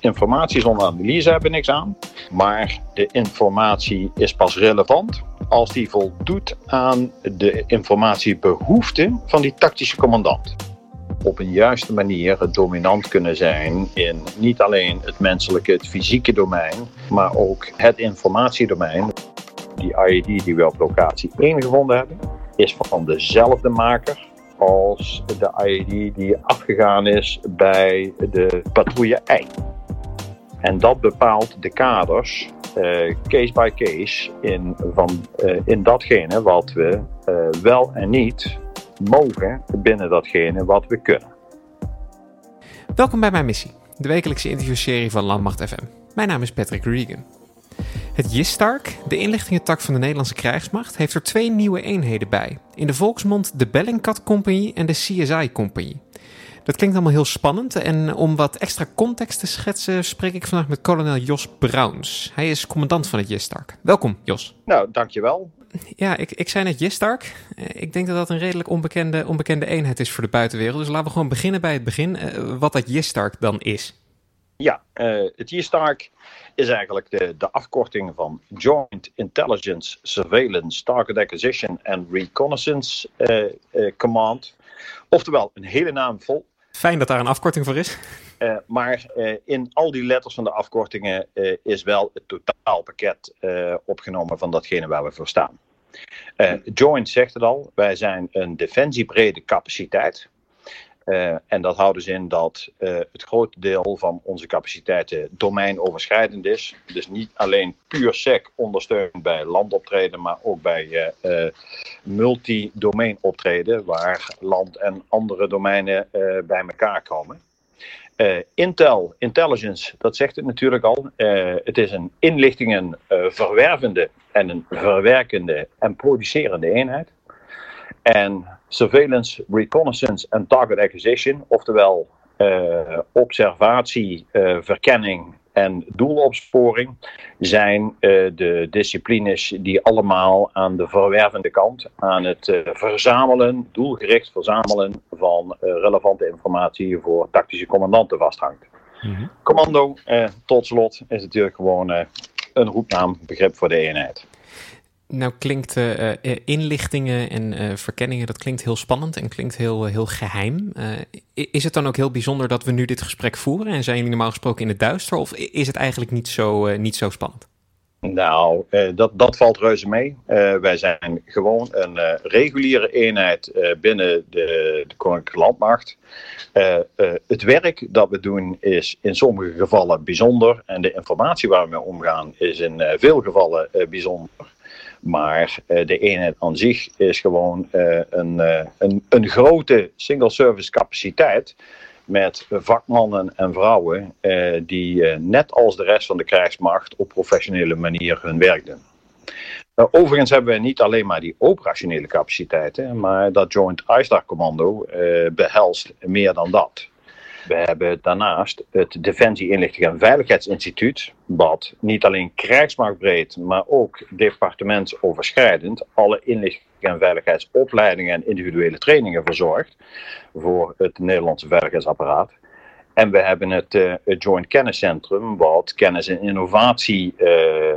Informatie zonder analyse hebben niks aan, maar de informatie is pas relevant als die voldoet aan de informatiebehoeften van die tactische commandant. Op een juiste manier dominant kunnen zijn in niet alleen het menselijke, het fysieke domein, maar ook het informatiedomein. Die IED die we op locatie 1 gevonden hebben, is van dezelfde maker als de IED die afgegaan is bij de patrouille I. En dat bepaalt de kaders uh, case by case in, van, uh, in datgene wat we uh, wel en niet mogen binnen datgene wat we kunnen. Welkom bij mijn missie, de wekelijkse interviewserie van Landmacht FM. Mijn naam is Patrick Regan. Het JISTARK, de inlichtingentak van de Nederlandse krijgsmacht, heeft er twee nieuwe eenheden bij. In de volksmond de Bellingcat Compagnie en de CSI Compagnie. Dat klinkt allemaal heel spannend en om wat extra context te schetsen spreek ik vandaag met kolonel Jos Browns. Hij is commandant van het JISTARK. Welkom Jos. Nou, dankjewel. Ja, ik, ik zei net JISTARK. Eh, ik denk dat dat een redelijk onbekende, onbekende eenheid is voor de buitenwereld. Dus laten we gewoon beginnen bij het begin. Uh, wat dat JISTARK dan is. Ja, uh, het JISTARK is eigenlijk de, de afkorting van Joint Intelligence, Surveillance, Target Acquisition and Reconnaissance Command. Oftewel, een hele naam vol. Fijn dat daar een afkorting voor is. Uh, maar uh, in al die letters van de afkortingen uh, is wel het totaalpakket opgenomen van datgene waar we voor staan. Joint zegt het al, wij zijn een defensiebrede capaciteit. Uh, en dat houdt dus in dat uh, het grote deel van onze capaciteiten domeinoverschrijdend is. Dus niet alleen puur SEC ondersteund bij landoptreden, maar ook bij uh, multi-domein optreden, waar land en andere domeinen bij elkaar komen. Intel, intelligence, dat zegt het natuurlijk al. het is een inlichtingen verwervende en een verwerkende en producerende eenheid. En surveillance, reconnaissance en target acquisition, oftewel uh, observatie, uh, verkenning en doelopsporing, zijn uh, de disciplines die allemaal aan de verwervende kant, aan het verzamelen, doelgericht verzamelen van relevante informatie voor tactische commandanten vasthangt. Mm -hmm. Commando, tot slot, is natuurlijk gewoon een roepnaam, begrip voor de eenheid. Nou klinkt uh, inlichtingen en uh, verkenningen, dat klinkt heel spannend en klinkt heel, heel geheim. is het dan ook heel bijzonder dat we nu dit gesprek voeren en zijn jullie normaal gesproken in het duister of is het eigenlijk niet zo, niet zo spannend? Nou, dat, dat valt reuze mee. wij zijn gewoon een reguliere eenheid binnen de, de Koninklijke Landmacht. het werk dat we doen is in sommige gevallen bijzonder en de informatie waar we mee omgaan is in veel gevallen bijzonder. Maar uh, de eenheid aan zich is gewoon uh, een, uh, een, een grote single service capaciteit met vakmannen en vrouwen die net als de rest van de krijgsmacht op professionele manier hun werk doen. overigens hebben we niet alleen maar die operationele capaciteiten, maar dat Joint ISTAR Commando behelst meer dan dat. We hebben daarnaast het Defensie Inlichting en Veiligheidsinstituut, wat niet alleen krijgsmachtbreed, maar ook departementsoverschrijdend alle inlichting en veiligheidsopleidingen en individuele trainingen verzorgt voor het Nederlandse veiligheidsapparaat. En we hebben het, het Joint Kenniscentrum, wat kennis en innovatie uh, uh,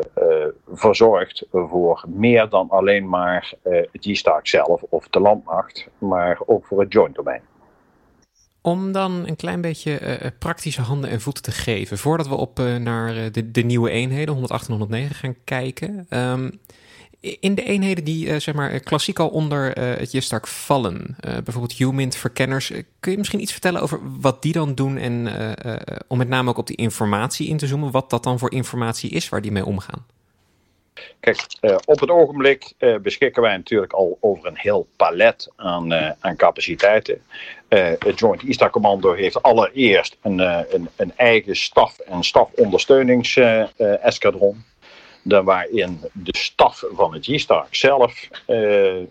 verzorgt voor meer dan alleen maar het G-Stark zelf of de landmacht, maar ook voor het joint domein. Om dan een klein beetje uh, praktische handen en voeten te geven, voordat we op uh, naar de, de, nieuwe eenheden 108 en 109 gaan kijken. Um, in de eenheden die zeg maar klassiek al onder het JSTARK vallen, bijvoorbeeld HUMINT, verkenners, kun je misschien iets vertellen over wat die dan doen en om met name ook op die informatie in te zoomen, wat dat dan voor informatie is waar die mee omgaan? Kijk, op het ogenblik beschikken wij natuurlijk al over een heel palet aan, aan capaciteiten. Het Joint ISTA Commando heeft allereerst een, een, een eigen staf- en stafondersteuningseskadron. waarin de staf van het G-Stark zelf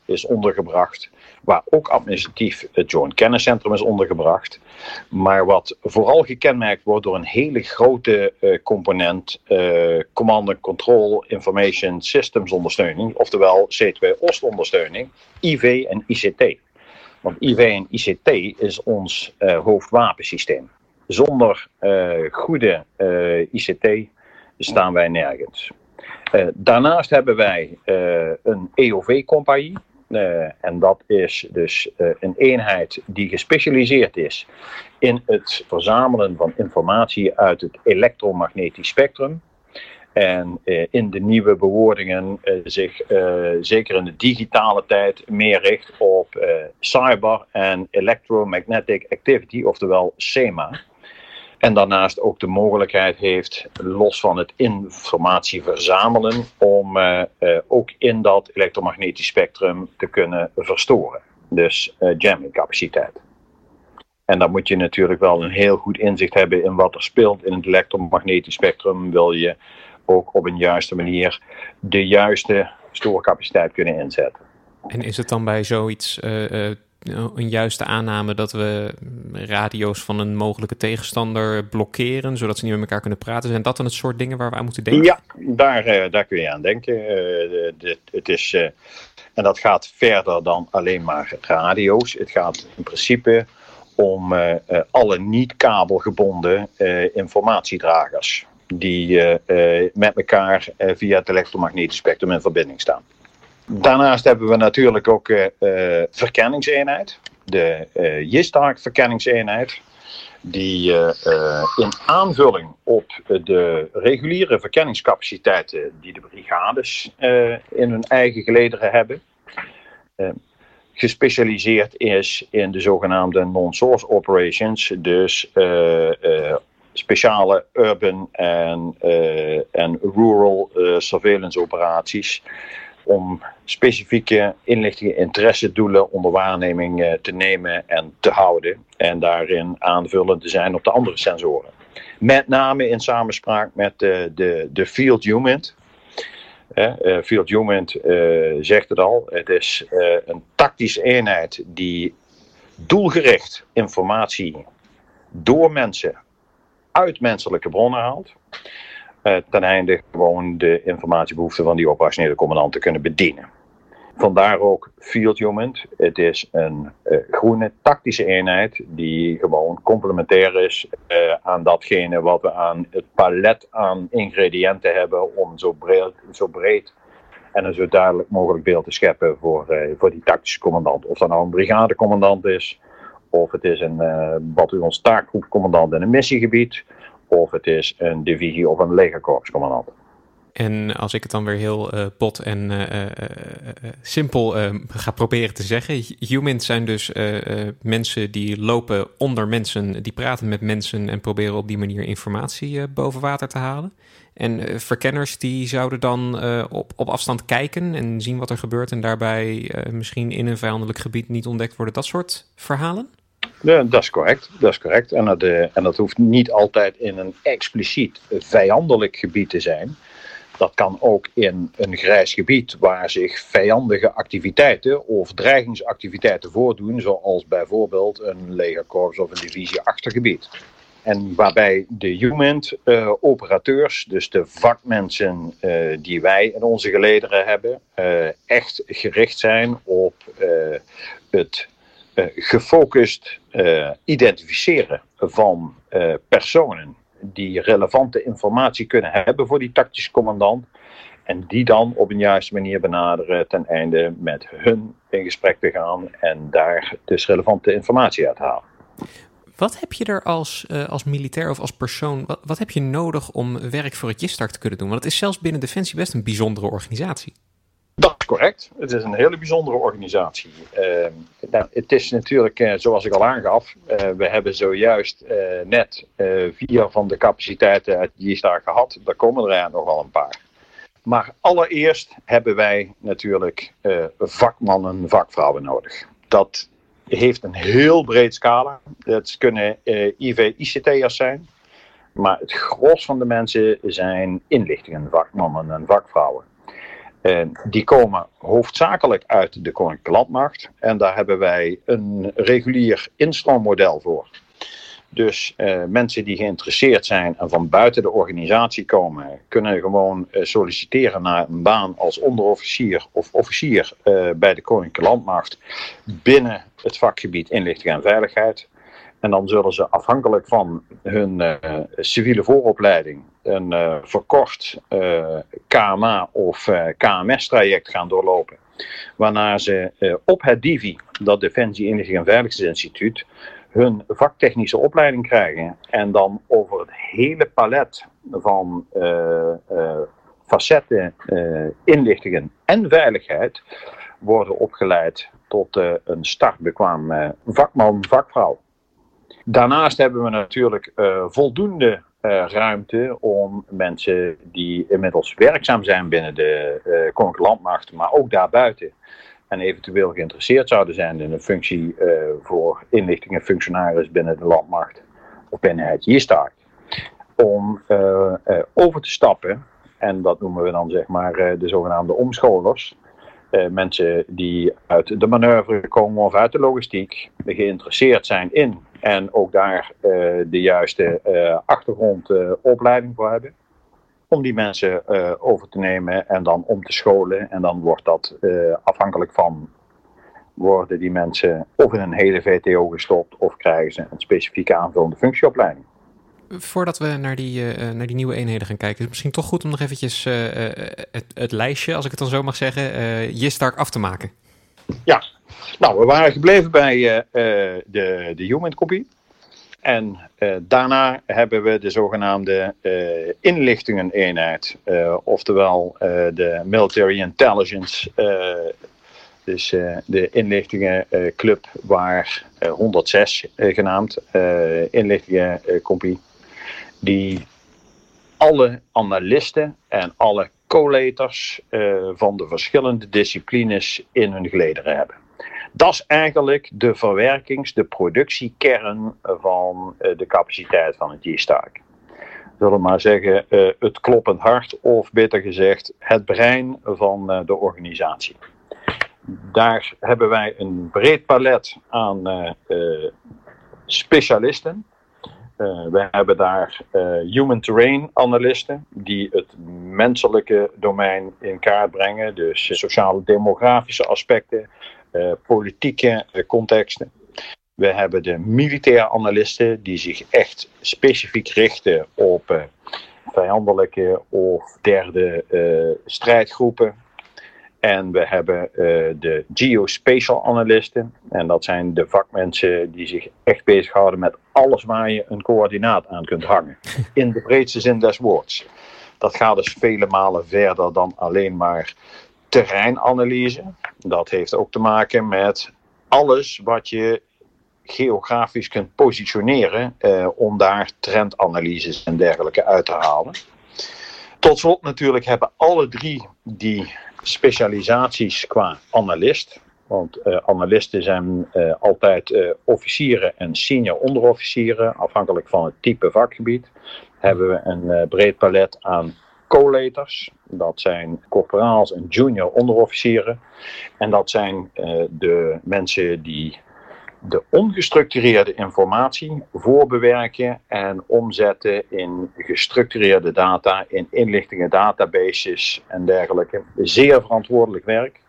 is ondergebracht waar ook administratief het Joint Kenniscentrum is ondergebracht. Maar wat vooral gekenmerkt wordt door een hele grote uh, component uh, Command and Control Information Systems ondersteuning, oftewel C2-OST ondersteuning, IV en ICT. Want IV ICT is ons uh, hoofdwapensysteem. zonder goede ICT staan wij nergens. daarnaast hebben wij een EOV-compagnie. en dat is dus een eenheid die gespecialiseerd is in het verzamelen van informatie uit het elektromagnetisch spectrum. En eh, in de nieuwe bewoordingen eh, zich eh, zeker in de digitale tijd meer richt op cyber en electromagnetic activity, oftewel SEMA. En daarnaast ook de mogelijkheid heeft, los van het informatie verzamelen, om ook in dat elektromagnetisch spectrum te kunnen verstoren. Dus jamming capaciteit. En dan moet je natuurlijk wel een heel goed inzicht hebben in wat er speelt in het elektromagnetisch spectrum. Wil je ook op een juiste manier de juiste stoorcapaciteit kunnen inzetten. En is het dan bij zoiets uh, een juiste aanname dat we radio's van een mogelijke tegenstander blokkeren, zodat ze niet met elkaar kunnen praten? Zijn dat dan het soort dingen waar we aan moeten denken? Ja, daar, uh, daar kun je aan denken. Dit, het is, en dat gaat verder dan alleen maar radio's. Het gaat in principe om alle niet kabelgebonden informatiedragers die eh, eh, met elkaar eh, via het elektromagnetisch spectrum in verbinding staan. Daarnaast hebben we natuurlijk ook verkenningseenheid, de JISTARC verkenningseenheid, die in aanvulling op de reguliere verkenningscapaciteiten die de brigades in hun eigen gelederen hebben, gespecialiseerd is in de zogenaamde non-source operations, dus speciale urban en, uh, en rural uh, surveillance operaties. Om specifieke inlichtingen, interessedoelen onder waarneming uh, te nemen en te houden. En daarin aanvullend te zijn op de andere sensoren. Met name in samenspraak met de, de, de Field Unit. Field Unit zegt het al. Het is een tactische eenheid die doelgericht informatie door mensen uit menselijke bronnen haalt. Uh, ten einde gewoon de informatiebehoeften van die operationele commandant te kunnen bedienen. Vandaar ook Field Human. Het is een uh, groene tactische eenheid die gewoon complementair is uh, aan datgene wat we aan het palet aan ingrediënten hebben om zo breed, zo breed en een zo duidelijk mogelijk beeld te scheppen voor, voor die tactische commandant. Of dat nou een brigadecommandant is, of het is een uh, bataljons taakgroepcommandant in een missiegebied. Of het is een divisie of een legerkorpscommandant. En als ik het dan weer heel uh, bot en uh, simpel ga proberen te zeggen. Humans zijn dus mensen die lopen onder mensen, die praten met mensen en proberen op die manier informatie boven water te halen. En verkenners die zouden dan op, op afstand kijken en zien wat er gebeurt en daarbij misschien in een vijandelijk gebied niet ontdekt worden. Dat soort verhalen? Ja, dat is correct. Dat is correct. En, dat, uh, en dat hoeft niet altijd in een expliciet vijandelijk gebied te zijn. Dat kan ook in een grijs gebied waar zich vijandige activiteiten of dreigingsactiviteiten voordoen, zoals bijvoorbeeld een legerkorps of een divisie achtergebied. En waarbij de human-operateurs, dus de vakmensen uh, die wij in onze gelederen hebben, echt gericht zijn op het gefocust uh, identificeren van uh, personen die relevante informatie kunnen hebben voor die tactische commandant. En die dan op een juiste manier benaderen ten einde met hun in gesprek te gaan en daar dus relevante informatie uit halen. Wat heb je er als, als militair of als persoon, wat, wat heb je nodig om werk voor het JISTAR te kunnen doen? Want het is zelfs binnen Defensie best een bijzondere organisatie. Is correct. Het is een hele bijzondere organisatie. Uh, nou, het is natuurlijk, uh, zoals ik al aangaf, uh, we hebben zojuist eh, net vier van de capaciteiten uit die daar gehad. Daar komen er nogal een paar. Maar allereerst hebben wij natuurlijk vakmannen, vakvrouwen nodig. Dat heeft een heel breed scala. Dat kunnen IV-ICT'ers zijn. Maar het gros van de mensen zijn inlichtingen, vakmannen en vakvrouwen. Die komen hoofdzakelijk uit de Koninklijke Landmacht. En daar hebben wij een regulier instroommodel voor. Dus uh, mensen die geïnteresseerd zijn en van buiten de organisatie komen, kunnen gewoon uh, solliciteren naar een baan als onderofficier of officier uh, bij de Koninklijke Landmacht binnen het vakgebied inlichting en veiligheid. En dan zullen ze afhankelijk van hun civiele vooropleiding een verkort KMA of KMS-traject gaan doorlopen. Waarna ze op het DIVI, dat Defensie Inlichting en Veiligheidsinstituut, hun vaktechnische opleiding krijgen. En dan over het hele palet van facetten uh, inlichtingen en veiligheid worden opgeleid tot uh, een startbekwaam uh, vakman, vakvrouw. Daarnaast hebben we natuurlijk voldoende ruimte om mensen die inmiddels werkzaam zijn binnen de Koninklijke Landmacht, maar ook daarbuiten, en eventueel geïnteresseerd zouden zijn in een functie voor inlichtingenfunctionaris binnen de landmacht of binnen het JISTAC, om over te stappen en dat noemen we dan zeg maar eh, de zogenaamde omscholers. Uh, mensen die uit de manoeuvre komen of uit de logistiek, geïnteresseerd zijn in en ook daar uh, de juiste achtergrondopleiding voor hebben. Om die mensen over te nemen en dan om te scholen. En dan wordt dat afhankelijk van, worden die mensen of in een hele VTO gestopt of krijgen ze een specifieke aanvullende functieopleiding voordat we naar die, uh, naar die nieuwe eenheden gaan kijken, is het misschien toch goed om nog eventjes uh, het, het, lijstje, als ik het dan zo mag zeggen, uh, Jistark af te maken. Ja, nou, we waren gebleven bij de, de human copy. En daarna hebben we de zogenaamde inlichtingeneenheid, oftewel de Military Intelligence, dus de inlichtingenclub waar 106 genaamd, inlichtingencompie die alle analisten en alle collators uh, van de verschillende disciplines in hun gelederen hebben. Dat is eigenlijk de verwerkings-, de productiekern van uh, de capaciteit van het G-Stark. Zullen maar zeggen, uh, het kloppend hart, of beter gezegd, het brein van de organisatie. Daar hebben wij een breed palet aan specialisten uh, we hebben daar uh, human terrain analisten die het menselijke domein in kaart brengen, dus sociale demografische aspecten, uh, politieke contexten. We hebben de militaire analisten die zich echt specifiek richten op vijandelijke of derde strijdgroepen, en we hebben uh, de geospatial analisten. En dat zijn de vakmensen die zich echt bezighouden met alles waar je een coördinaat aan kunt hangen. In de breedste zin des woords. Dat gaat dus vele malen verder dan alleen maar terreinanalyse. Dat heeft ook te maken met alles wat je geografisch kunt positioneren uh, om daar trendanalyses en dergelijke uit te halen. Tot slot natuurlijk hebben alle drie die specialisaties qua analist. Want uh, analisten zijn uh, altijd uh, officieren en senior onderofficieren, afhankelijk van het type vakgebied. Hebben we een breed palet aan collators. Dat zijn corporaals en junior onderofficieren. En dat zijn de mensen die de ongestructureerde informatie voorbewerken en omzetten in gestructureerde data, in inlichtingen, databases en dergelijke. Zeer verantwoordelijk werk,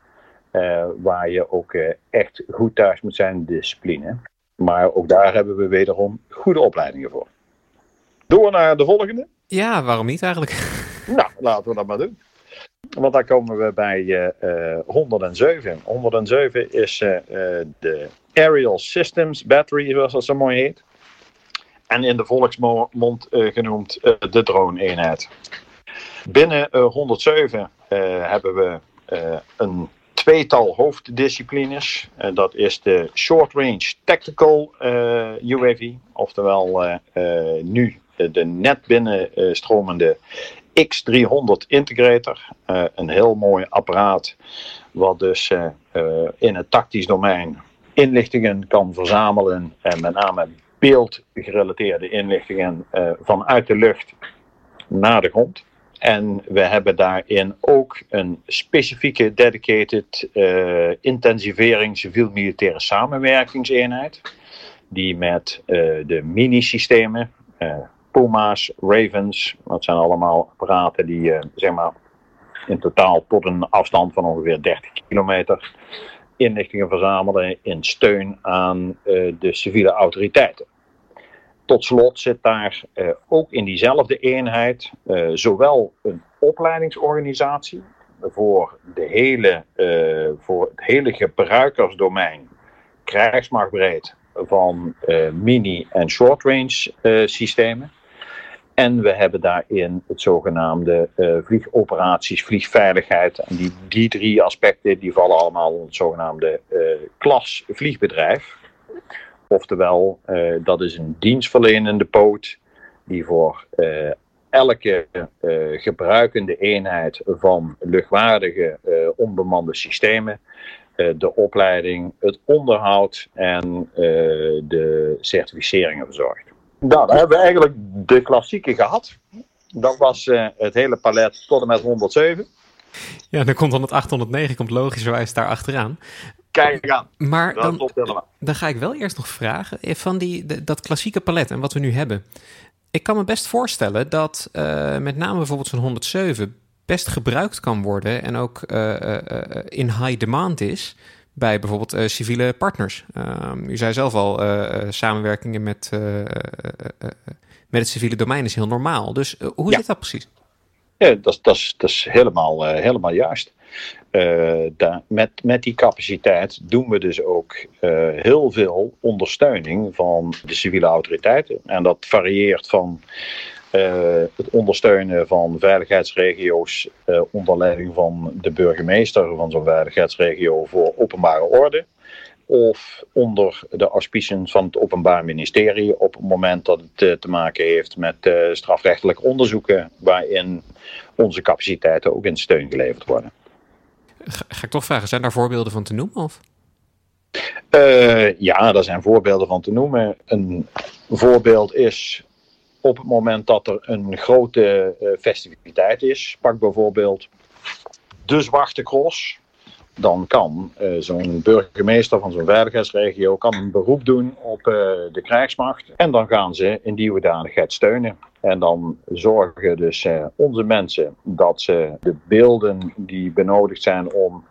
uh, waar je ook uh, echt goed thuis moet zijn, discipline. Maar ook daar hebben we wederom goede opleidingen voor. Door naar de volgende. Ja, waarom niet eigenlijk? Nou, laten we dat maar doen. Want daar komen we bij uh, 107. 107 is de Aerial Systems Battery, zoals dat zo mooi heet. En in de volksmond uh, genoemd uh, de drone-eenheid. Binnen uh, 107 hebben we een tweetal hoofddisciplines. dat is de Short Range Tactical UAV, oftewel nu de net binnenstromende X300 Integrator. een heel mooi apparaat, wat dus in het tactisch domein inlichtingen kan verzamelen en met name beeldgerelateerde inlichtingen uh, vanuit de lucht naar de grond. En we hebben daarin ook een specifieke dedicated uh, intensivering civiel-militaire samenwerkingseenheid. Die met uh, de mini-systemen, Puma's, Ravens, dat zijn allemaal apparaten die zeg maar in totaal tot een afstand van ongeveer 30 kilometer inlichtingen verzamelen in steun aan uh, de civiele autoriteiten. tot slot zit daar ook in diezelfde eenheid zowel een opleidingsorganisatie voor, de hele, voor het hele gebruikersdomein, krijgsmachtbreed, van mini- en short-range systemen. En we hebben daarin het zogenaamde uh, vliegoperaties, vliegveiligheid. En die, die drie aspecten die vallen allemaal onder het zogenaamde uh, klas vliegbedrijf. Oftewel, uh, dat is een dienstverlenende poot die voor elke gebruikende eenheid van luchtwaardige onbemande systemen de opleiding, het onderhoud en de certificeringen verzorgt. Nou, dan hebben we eigenlijk de klassieke gehad. Dat was uh, het hele palet tot en met 107. Ja, dan komt dan het 809, komt logischerwijs daar achteraan. Kijk aan. Maar dan, dan ga ik wel eerst nog vragen eh, van die, dat klassieke palet en wat we nu hebben. Ik kan me best voorstellen dat uh, met name bijvoorbeeld zo'n 107 best gebruikt kan worden en ook uh, in high demand is bij bijvoorbeeld uh, civiele partners. Uh, u zei zelf al, uh, samenwerkingen met, met het civiele domein is heel normaal. Dus hoe ja. zit dat precies? Ja, dat, dat, is, dat is helemaal, helemaal juist. Daar, met, met die capaciteit doen we dus ook heel veel ondersteuning van de civiele autoriteiten. En dat varieert van het ondersteunen van veiligheidsregio's uh, onder leiding van de burgemeester van zo'n veiligheidsregio voor openbare orde. Of onder de auspiciën van het Openbaar Ministerie op het moment dat het uh, te maken heeft met strafrechtelijke onderzoeken waarin onze capaciteiten ook in steun geleverd worden. Ga, ga ik toch vragen, zijn daar voorbeelden van te noemen? Of? ja, daar zijn voorbeelden van te noemen. Een voorbeeld is op het moment dat er een grote uh, festiviteit is, pak bijvoorbeeld de Zwarte Cross, dan kan uh, zo'n burgemeester van zo'n veiligheidsregio kan een beroep doen op uh, de krijgsmacht. En dan gaan ze in die hoedanigheid steunen. En dan zorgen dus onze mensen dat ze de beelden die benodigd zijn om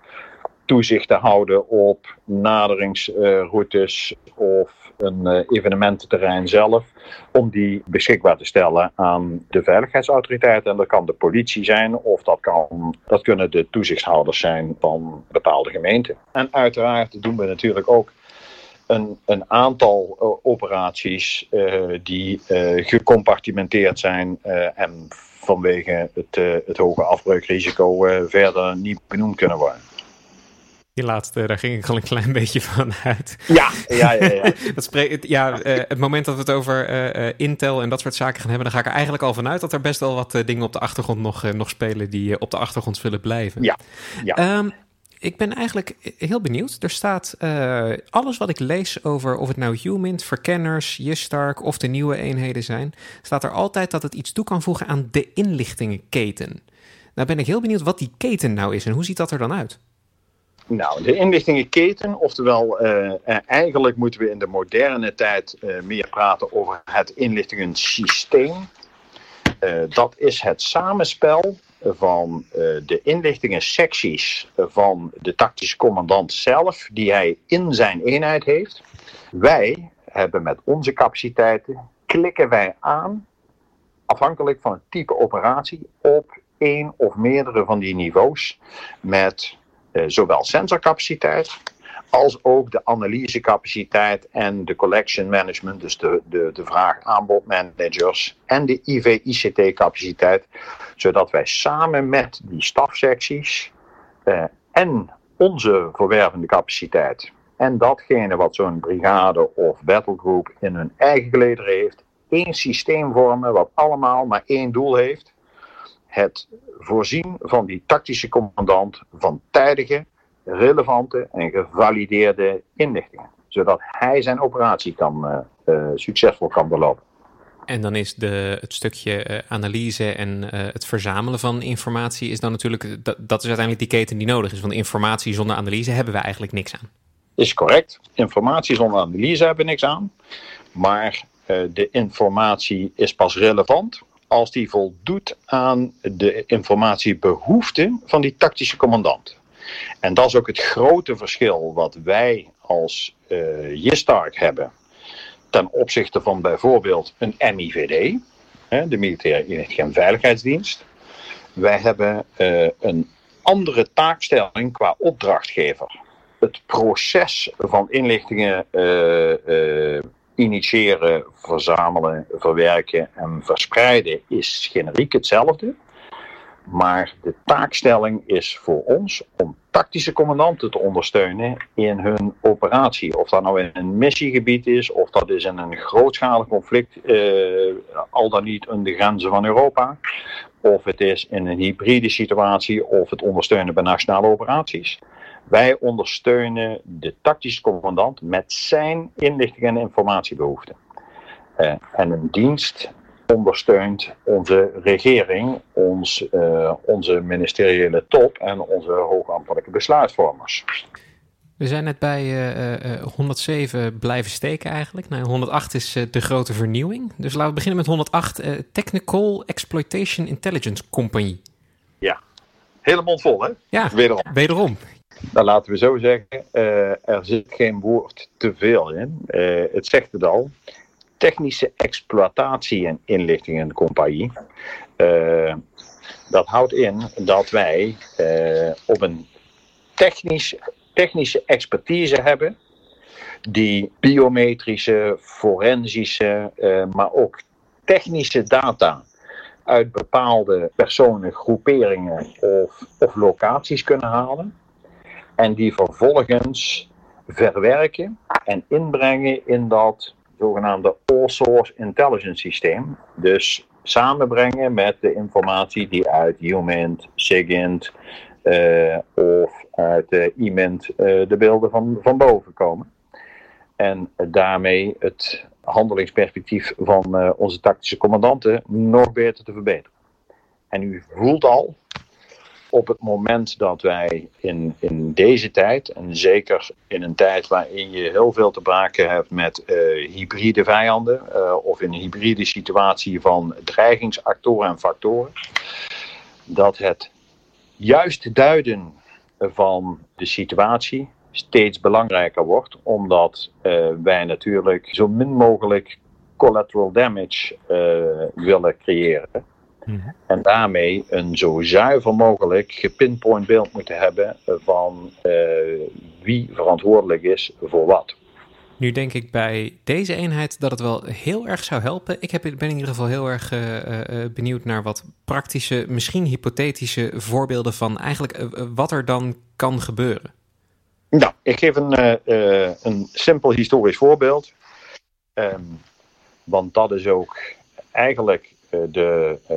toezicht te houden op naderingsroutes of een uh, evenemententerrein zelf, om die beschikbaar te stellen aan de veiligheidsautoriteiten. En dat kan de politie zijn of dat, kan, dat kunnen de toezichthouders zijn van bepaalde gemeenten. En uiteraard doen we natuurlijk ook een, een aantal uh, operaties uh, die gecompartimenteerd zijn en vanwege het, het hoge afbreukrisico verder niet benoemd kunnen worden. Die laatste, daar ging ik al een klein beetje van uit. Ja, ja, ja. ja. dat spreekt, ja uh, het moment dat we het over uh, Intel en dat soort zaken gaan hebben, dan ga ik er eigenlijk al vanuit dat er best wel wat uh, dingen op de achtergrond nog, nog spelen die op de achtergrond zullen blijven. Ja. ja. Um, ik ben eigenlijk heel benieuwd. Er staat alles wat ik lees over of het nou Humint, Verkenners, Jistark of de nieuwe eenheden zijn, staat er altijd dat het iets toe kan voegen aan de inlichtingenketen. Nou ben ik heel benieuwd wat die keten nou is en hoe ziet dat er dan uit? Nou, de inlichtingenketen, oftewel uh, eigenlijk moeten we in de moderne tijd uh, meer praten over het inlichtingensysteem. Dat is het samenspel van de inlichtingensecties van de tactische commandant zelf, die hij in zijn eenheid heeft. Wij hebben met onze capaciteiten, klikken wij aan, afhankelijk van het type operatie, op één of meerdere van die niveaus met eh, zowel sensorcapaciteit als ook de analysecapaciteit en de collection management, dus de, de, de vraag-aanbod-managers en de IV-ICT-capaciteit, zodat wij samen met die stafsecties eh, en onze verwervende capaciteit en datgene wat zo'n brigade of battlegroup in hun eigen gelederen heeft, één systeem vormen wat allemaal maar één doel heeft, het voorzien van die tactische commandant van tijdige, relevante en gevalideerde inlichtingen. Zodat hij zijn operatie kan, uh, uh, succesvol kan belopen. En dan is de, het stukje uh, analyse en het verzamelen van informatie is dan natuurlijk, dat, dat is uiteindelijk die keten die nodig is. Want informatie zonder analyse hebben we eigenlijk niks aan. Is correct. Informatie zonder analyse hebben we niks aan. Maar de informatie is pas relevant als die voldoet aan de informatiebehoeften van die tactische commandant. En dat is ook het grote verschil wat wij als uh, Jistark hebben ten opzichte van bijvoorbeeld een MIVD, de Militaire Inlichting en Veiligheidsdienst. Wij hebben uh, een andere taakstelling qua opdrachtgever. Het proces van inlichtingen uh, initiëren, verzamelen, verwerken en verspreiden is generiek hetzelfde. Maar de taakstelling is voor ons om tactische commandanten te ondersteunen in hun operatie. Of dat nou in een missiegebied is, of dat is in een grootschalig conflict, eh, al dan niet aan de grenzen van Europa. Of het is in een hybride situatie, of het ondersteunen bij nationale operaties. Wij ondersteunen de tactische commandant met zijn inlichting en informatiebehoeften. Uh, en een dienst ondersteunt onze regering, ons, uh, onze ministeriële top en onze hoogambtelijke besluitvormers. We zijn net bij uh, uh, 107 blijven steken eigenlijk. Nou, 108 is de grote vernieuwing. Dus laten we beginnen met 108. Technical Exploitation Intelligence Company. Ja, hele mond vol hè? Ja, wederom. wederom. Nou, laten we zo zeggen, er zit geen woord te veel in. het zegt het al technische exploitatie en inlichtingencompagnie. Uh, dat houdt in dat wij op een technisch, technische expertise hebben die biometrische, forensische, maar ook technische data uit bepaalde personen, groeperingen of, of locaties kunnen halen. En die vervolgens verwerken en inbrengen in dat zogenaamde all-source intelligence systeem. Dus samenbrengen met de informatie die uit UMINT, SIGINT uh, of uit uh, IMINT uh, de beelden van, van boven komen. En daarmee het handelingsperspectief van onze tactische commandanten nog beter te verbeteren. En u voelt al op het moment dat wij in, in deze tijd, en zeker in een tijd waarin je heel veel te maken hebt met uh, hybride vijanden, uh, of in een hybride situatie van dreigingsactoren en factoren, dat het juist duiden van de situatie steeds belangrijker wordt, omdat uh, wij natuurlijk zo min mogelijk collateral damage willen creëren. Mhm. En daarmee een zo zuiver mogelijk gepinpoint beeld moeten hebben van uh, wie verantwoordelijk is voor wat. Nu denk ik bij deze eenheid dat het wel heel erg zou helpen. Ik heb, ben in ieder geval heel erg uh, uh, benieuwd naar wat praktische, misschien hypothetische voorbeelden van eigenlijk wat er dan kan gebeuren. Nou, ik geef een, een simpel historisch voorbeeld. Um, want dat is ook eigenlijk eh, de, uh,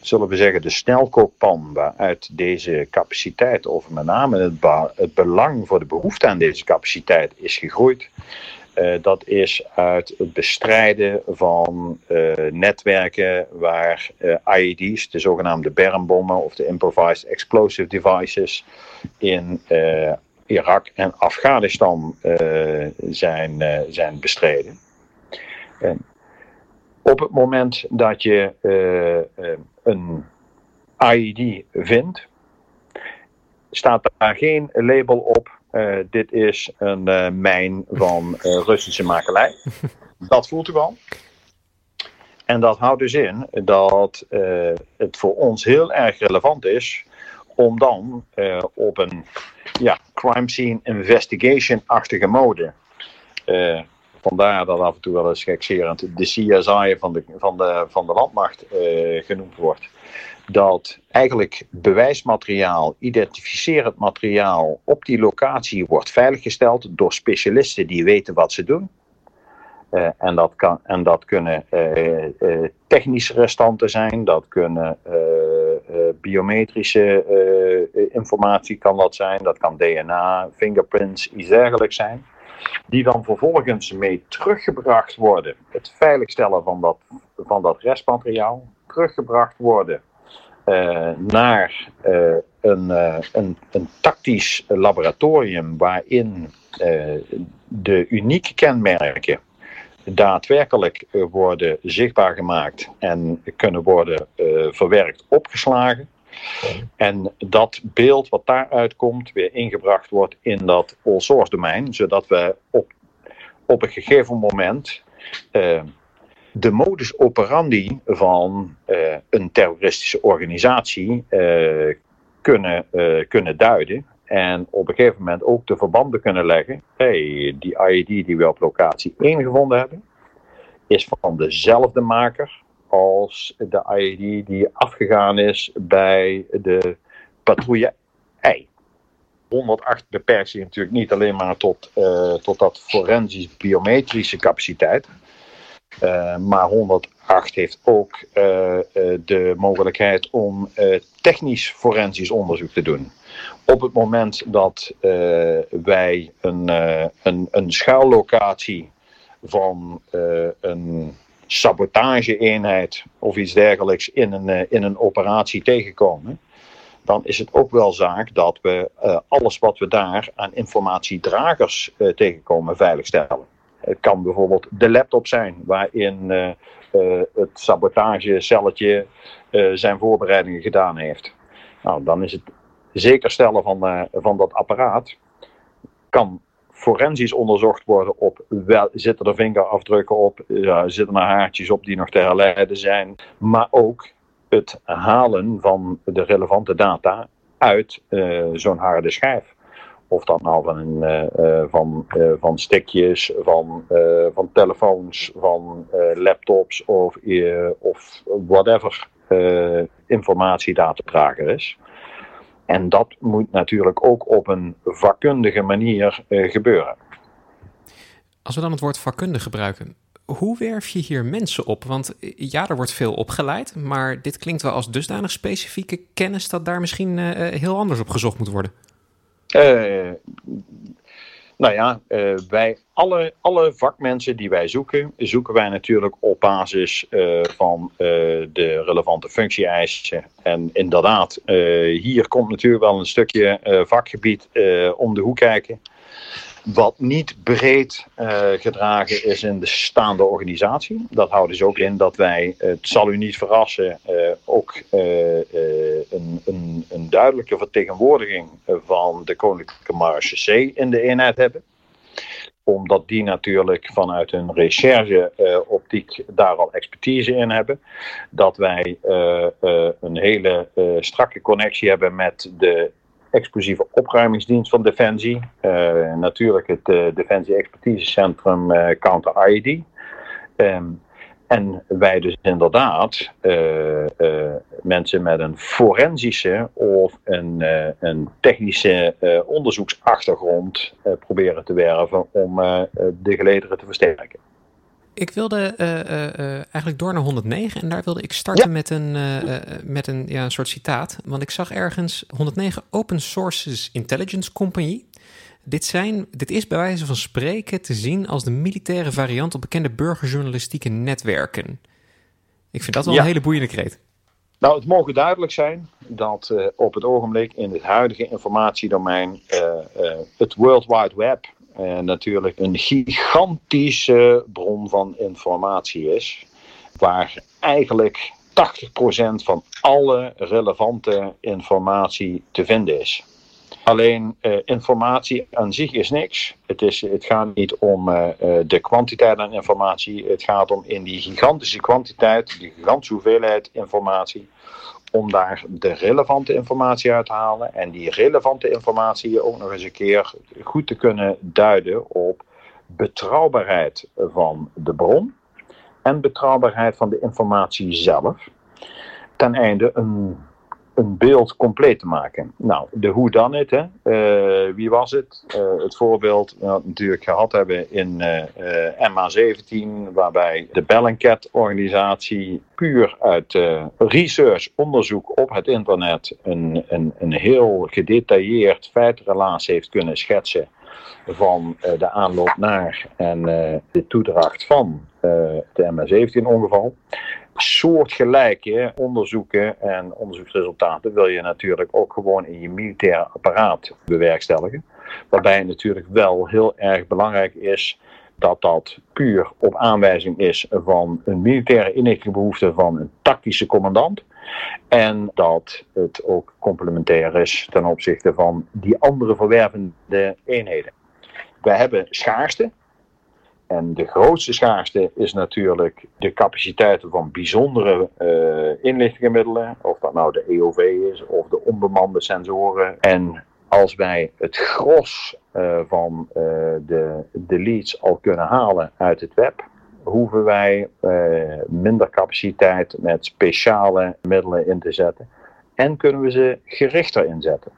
zullen we zeggen, de snelkooppan waaruit deze capaciteit, of met name het, belang voor de behoefte aan deze capaciteit, is gegroeid. Uh, dat is uit het bestrijden van netwerken waar IED's, de zogenaamde bermbommen of de improvised explosive devices, in Irak en Afghanistan zijn, zijn bestreden. En op het moment dat je uh, een IED vindt, staat daar geen label op. Uh, dit is een uh, mijn van Russische makelij. Dat voelt u al. En dat houdt dus in dat het voor ons heel erg relevant is om dan op een ja, crime scene investigation-achtige mode Vandaar dat af en toe wel eens gekserend de CSI van de, van de, van de landmacht uh, genoemd wordt. Dat eigenlijk bewijsmateriaal, identificerend materiaal op die locatie wordt veiliggesteld door specialisten die weten wat ze doen. Uh, en, dat kan, en dat kunnen uh, technische restanten zijn, dat kunnen biometrische informatie kan dat zijn, dat kan DNA, fingerprints, iets dergelijks zijn die dan vervolgens mee teruggebracht worden. Het veiligstellen van dat, van dat restmateriaal, teruggebracht worden uh, naar uh, een, uh, een, een tactisch laboratorium waarin de unieke kenmerken daadwerkelijk worden zichtbaar gemaakt en kunnen worden verwerkt, opgeslagen. En dat beeld wat daaruit komt, weer ingebracht wordt in dat all source domein, zodat we op, op een gegeven moment de modus operandi van een terroristische organisatie kunnen, kunnen duiden. En op een gegeven moment ook de verbanden kunnen leggen. Hey, die IED die we op locatie 1 gevonden hebben, is van dezelfde maker als de IED die afgegaan is bij de patrouille I. 108 beperkt zich natuurlijk niet alleen maar tot, uh, tot dat forensisch biometrische capaciteit. Uh, maar 108 heeft ook uh, de mogelijkheid om technisch forensisch onderzoek te doen. Op het moment dat wij een, een, een schuillocatie van een sabotage-eenheid of iets dergelijks in een, in een operatie tegenkomen, dan is het ook wel zaak dat we uh, alles wat we daar aan informatiedragers uh, tegenkomen veiligstellen. Het kan bijvoorbeeld de laptop zijn waarin het sabotagecelletje zijn voorbereidingen gedaan heeft. Nou, dan is het zeker stellen van, van dat apparaat kan forensisch onderzocht worden op wel, zitten er vingerafdrukken op, zitten er haartjes op die nog te herleiden zijn, maar ook het halen van de relevante data uit uh, zo'n harde schijf. Of dat nou van, een, uh, van, van stickjes, van, van telefoons, van laptops of, of whatever informatiedatadrager is. En dat moet natuurlijk ook op een vakkundige manier gebeuren. Als we dan het woord vakkundig gebruiken, hoe werf je hier mensen op? Want eh, ja, er wordt veel opgeleid, maar dit klinkt wel als dusdanig specifieke kennis dat daar misschien uh, heel anders op gezocht moet worden. Uh, nou ja, uh, wij, alle, alle vakmensen die wij zoeken, zoeken wij natuurlijk op basis van de relevante functie-eisen. En inderdaad, hier komt natuurlijk wel een stukje vakgebied om de hoek kijken. Wat niet breed uh, gedragen is in de staande organisatie. Dat houdt dus ook in dat wij, het zal u niet verrassen, uh, ook uh, een, een, een, duidelijke vertegenwoordiging van de Koninklijke Marechaussee in de eenheid hebben. Omdat die natuurlijk vanuit hun recherche-optiek daar al expertise in hebben. Dat wij een hele strakke connectie hebben met de explosieve opruimingsdienst van Defensie. Uh, natuurlijk het uh, Defensie Expertisecentrum uh, Counter ID. Um, ehm, en wij dus inderdaad mensen met een forensische of een, een technische onderzoeksachtergrond proberen te werven om de gelederen te versterken. Ik wilde uh, uh, eigenlijk door naar 109 en daar wilde ik starten ja. met, een, met een, ja, een soort citaat. Want ik zag ergens 109 Open Sources Intelligence Company. Dit, zijn, dit is bij wijze van spreken te zien als de militaire variant op bekende burgerjournalistieke netwerken. Ik vind dat wel ja. een hele boeiende kreet. Nou, het mogen duidelijk zijn dat op het ogenblik in het huidige informatiedomein het World Wide Web uh, natuurlijk een gigantische bron van informatie is. Waar eigenlijk 80% van alle relevante informatie te vinden is. Alleen uh, informatie aan zich is niks. Het, is, het gaat niet om uh, de kwantiteit aan informatie. Het gaat om in die gigantische kwantiteit, die gigantische hoeveelheid informatie, om daar de relevante informatie uit te halen. En die relevante informatie ook nog eens een keer goed te kunnen duiden op betrouwbaarheid van de bron en betrouwbaarheid van de informatie zelf. Ten einde een een beeld compleet te maken. Nou, de hoe dan het? Uh, wie was het? Uh, het voorbeeld dat we natuurlijk gehad hebben in uh, MA17, waarbij de Bellingcat-organisatie puur uit research, onderzoek op het internet een, een, een heel gedetailleerd feitrelaas heeft kunnen schetsen van de aanloop naar en de toedracht van de MA17-ongeval soortgelijke onderzoeken en onderzoeksresultaten wil je natuurlijk ook gewoon in je militaire apparaat bewerkstelligen. Waarbij het natuurlijk wel heel erg belangrijk is dat dat puur op aanwijzing is van een militaire inlichtingbehoefte van een tactische commandant. En dat het ook complementair is ten opzichte van die andere verwervende eenheden. Wij hebben schaarste En de grootste schaarste is natuurlijk de capaciteiten van bijzondere uh, inlichtingenmiddelen. Of dat nou de EOV is of de onbemande sensoren. En als wij het gros uh, van uh, de, de leads al kunnen halen uit het web, hoeven wij minder capaciteit met speciale middelen in te zetten. En kunnen we ze gerichter inzetten.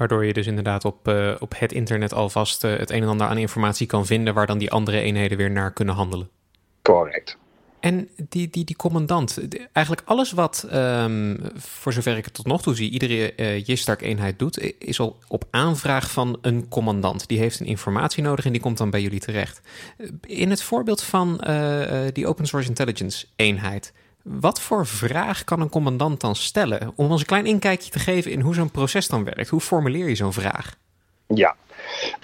Waardoor je dus inderdaad op, uh, op het internet alvast uh, het een en ander aan informatie kan vinden waar dan die andere eenheden weer naar kunnen handelen. Correct. En die, die, die commandant, eigenlijk alles wat, um, voor zover ik het tot nog toe zie, iedere uh, JISTARK-eenheid doet, is al op aanvraag van een commandant. Die heeft een informatie nodig en die komt dan bij jullie terecht. In het voorbeeld van die Open Source Intelligence eenheid, wat voor vraag kan een commandant dan stellen? Om ons een klein inkijkje te geven in hoe zo'n proces dan werkt. Hoe formuleer je zo'n vraag? Ja,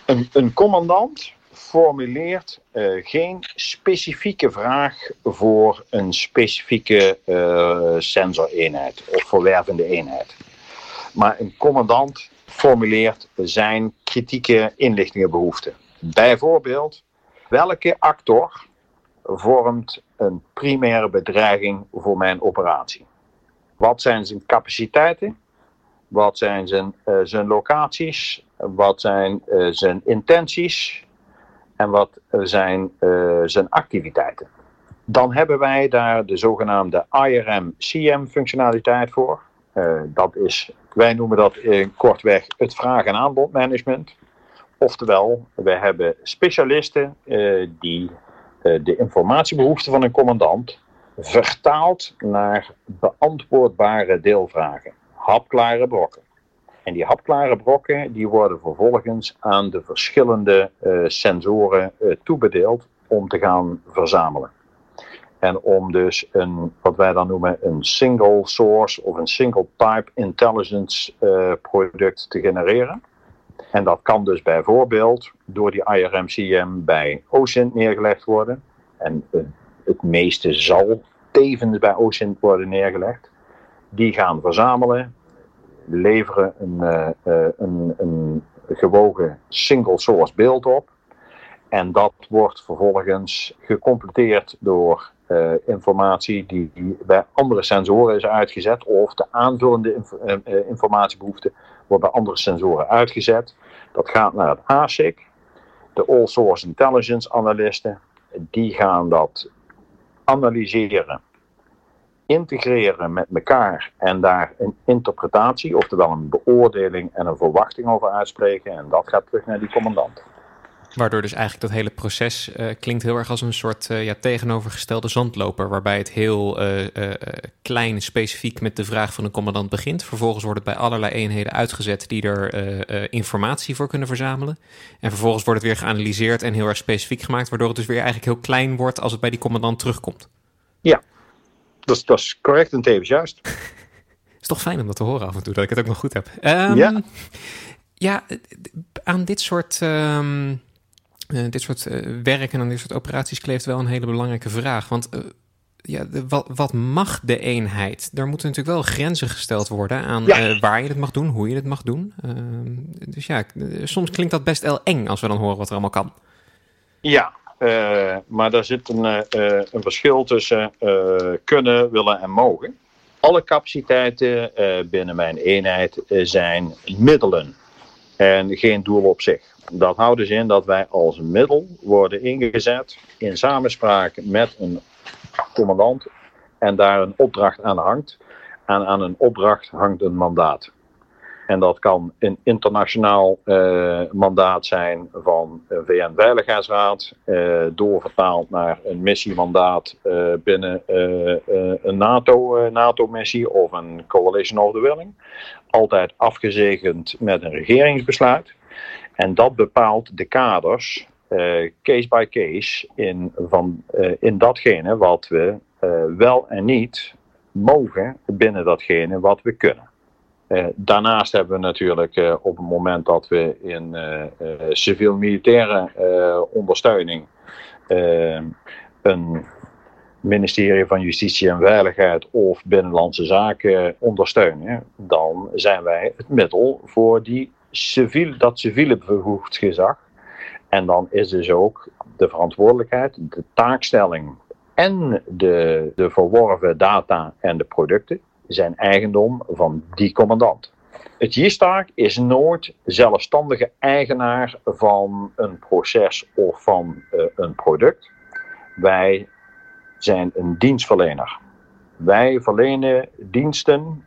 een, een commandant formuleert uh, geen specifieke vraag voor een specifieke uh, sensoreenheid of verwervende eenheid. Maar een commandant formuleert zijn kritieke inlichtingenbehoeften. Bijvoorbeeld, welke actor vormt een primaire bedreiging voor mijn operatie. Wat zijn zijn capaciteiten? Wat zijn zijn, uh, zijn locaties? Wat zijn uh, zijn intenties? En wat zijn uh, zijn activiteiten? Dan hebben wij daar de zogenaamde IRM-CM-functionaliteit voor. dat is, wij noemen dat kortweg het vraag- en aanbodmanagement. Oftewel, wij hebben specialisten die eh, de informatiebehoeften van een commandant vertaalt naar beantwoordbare deelvragen, hapklare brokken. En die hapklare brokken die worden vervolgens aan de verschillende uh, sensoren uh, toebedeeld om te gaan verzamelen. En om dus een, wat wij dan noemen, een single source of een single type intelligence product te genereren. En dat kan dus bijvoorbeeld door die IRMCM bij OSINT neergelegd worden. En het meeste zal tevens bij OSINT worden neergelegd. Die gaan verzamelen, leveren een, uh, een, een gewogen single source beeld op. En dat wordt vervolgens gecompleteerd door uh, informatie die, bij andere sensoren is uitgezet. Of de aanvullende inf uh, informatiebehoefte wordt bij andere sensoren uitgezet. Dat gaat naar het ASIC, de All Source Intelligence analisten. Die gaan dat analyseren, integreren met elkaar en daar een interpretatie, oftewel een beoordeling en een verwachting over uitspreken. En dat gaat terug naar die commandant. Waardoor dus eigenlijk dat hele proces uh, klinkt heel erg als een soort uh, ja, tegenovergestelde zandloper. Waarbij het heel uh, klein, specifiek met de vraag van een commandant begint. Vervolgens wordt het bij allerlei eenheden uitgezet die er informatie voor kunnen verzamelen. En vervolgens wordt het weer geanalyseerd en heel erg specifiek gemaakt. Waardoor het dus weer eigenlijk heel klein wordt als het bij die commandant terugkomt. Ja, dat is, dat is correct en tevens juist. is toch fijn om dat te horen af en toe, dat ik het ook nog goed heb. Um, ja. Ja, aan dit soort... Um, uh, dit soort uh, werk en aan dit soort operaties kleeft wel een hele belangrijke vraag. Want uh, ja, de, wat, wat, mag de eenheid? Daar moeten natuurlijk wel grenzen gesteld worden aan ja. waar je het mag doen, hoe je het mag doen. Ehm, dus ja, soms klinkt dat best wel eng als we dan horen wat er allemaal kan. Ja, maar daar zit een, een verschil tussen kunnen, willen en mogen. Alle capaciteiten binnen mijn eenheid zijn middelen en geen doel op zich. Dat houdt dus in dat wij als middel worden ingezet in samenspraak met een commandant en daar een opdracht aan hangt. En aan een opdracht hangt een mandaat. En dat kan een internationaal uh, mandaat zijn van VN-veiligheidsraad, uh, doorvertaald naar een missiemandaat uh, binnen een NATO-missie NATO of een Coalition of the Willing. Altijd afgezegend met een regeringsbesluit. En dat bepaalt de kaders, case by case, in, van, in datgene wat we wel en niet mogen binnen datgene wat we kunnen. Daarnaast hebben we natuurlijk op het moment dat we in civiel-militaire ondersteuning een ministerie van Justitie en Veiligheid of Binnenlandse Zaken ondersteunen, dan zijn wij het middel voor die civiel, dat civiele bevoegd gezag. En dan is dus ook de verantwoordelijkheid, de taakstelling en de, de verworven data en de producten zijn eigendom van die commandant. Het JISTARK is nooit zelfstandige eigenaar van een proces of van uh, een product. Wij zijn een dienstverlener. Wij verlenen diensten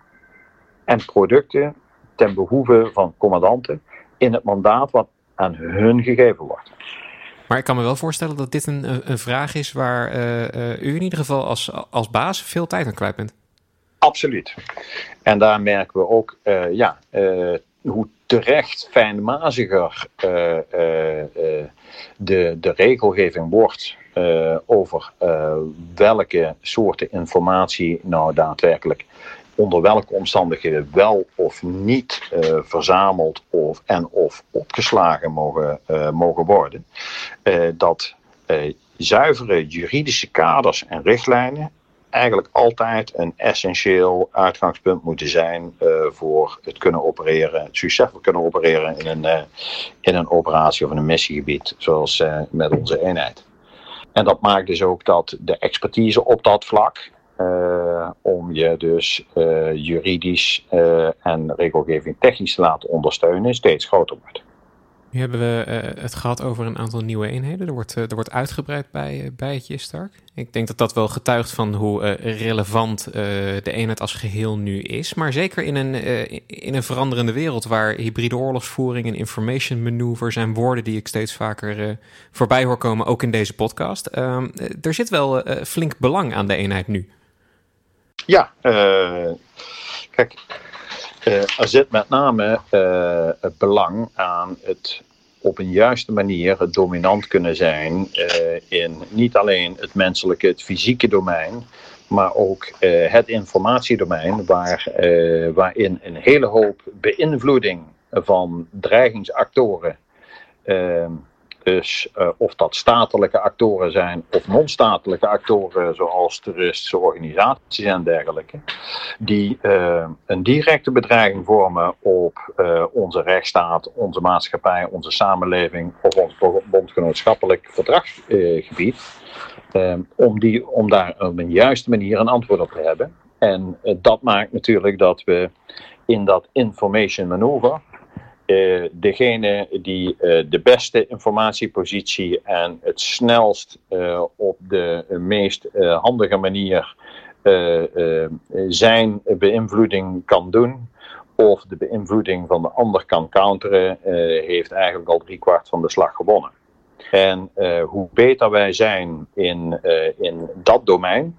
en producten ten behoeve van commandanten in het mandaat wat aan hun gegeven wordt. Maar ik kan me wel voorstellen dat dit een, een vraag is waar uh, uh, u in ieder geval als, als baas veel tijd aan kwijt bent. Absoluut. En daar merken we ook uh, ja, hoe terecht fijnmaziger de, de regelgeving wordt over welke soorten informatie nou daadwerkelijk onder welke omstandigheden wel of niet verzameld of, en of opgeslagen mogen, mogen worden. Dat zuivere juridische kaders en richtlijnen eigenlijk altijd een essentieel uitgangspunt moeten zijn voor het kunnen opereren, het succesvol kunnen opereren in een, in een operatie of een missiegebied, zoals met onze eenheid. En dat maakt dus ook dat de expertise op dat vlak om je dus juridisch en regelgeving technisch te laten ondersteunen, steeds groter wordt. Nu hebben we het gehad over een aantal nieuwe eenheden. Er wordt, er wordt uitgebreid bij, bij het JISTARK. Ik denk dat dat wel getuigt van hoe relevant de eenheid als geheel nu is. Maar zeker in een, in een veranderende wereld waar hybride oorlogsvoering en information maneuver zijn woorden die ik steeds vaker voorbij hoor komen, ook in deze podcast. Ehm, er zit wel flink belang aan de eenheid nu. Ja, kijk, er zit met name uh, het belang aan het op een juiste manier het dominant kunnen zijn in niet alleen het menselijke, het fysieke domein, maar ook het informatiedomein, waar, waarin een hele hoop beïnvloeding van dreigingsactoren dus of dat statelijke actoren zijn of non-statelijke actoren, zoals toeristische organisaties en dergelijke, die uh, een directe bedreiging vormen op uh, onze rechtsstaat, onze maatschappij, onze samenleving of ons bondgenootschappelijk verdragsgebied. om, die, om daar op een juiste manier een antwoord op te hebben. En dat maakt natuurlijk dat we in dat information maneuver, uh, degene die uh, de beste informatiepositie en het snelst uh, op de meest handige manier zijn beïnvloeding kan doen, of de beïnvloeding van de ander kan counteren, heeft eigenlijk al driekwart van de slag gewonnen. En hoe beter wij zijn in, in dat domein,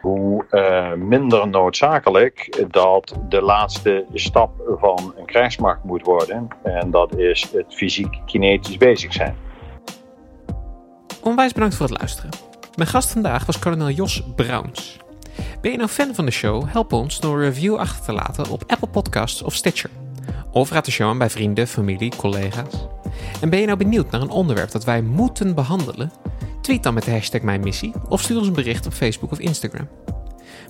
hoe uh, minder noodzakelijk dat de laatste stap van een krijgsmacht moet worden. En dat is het fysiek kinetisch bezig zijn. Onwijs bedankt voor het luisteren. Mijn gast vandaag was kolonel Jos Browns. Ben je nou fan van de show? Help ons door een review achter te laten op Apple Podcasts of Stitcher. Of raad de show aan bij vrienden, familie, collega's. En ben je nou benieuwd naar een onderwerp dat wij moeten behandelen? Tweet dan met de hashtag Mijn Missie of stuur ons een bericht op Facebook of Instagram.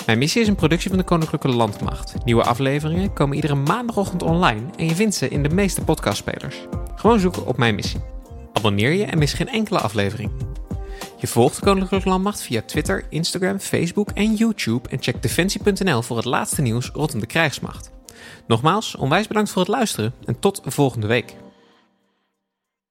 Mijn Missie is een productie van de Koninklijke Landmacht. Nieuwe afleveringen komen iedere maandagochtend online en je vindt ze in de meeste podcastspelers. Gewoon zoeken op Mijn Missie. Abonneer je en mis geen enkele aflevering. Je volgt de Koninklijke Landmacht via Twitter, Instagram, Facebook en YouTube en check defensie.nl voor het laatste nieuws rondom de krijgsmacht. Nogmaals, onwijs bedankt voor het luisteren en tot volgende week.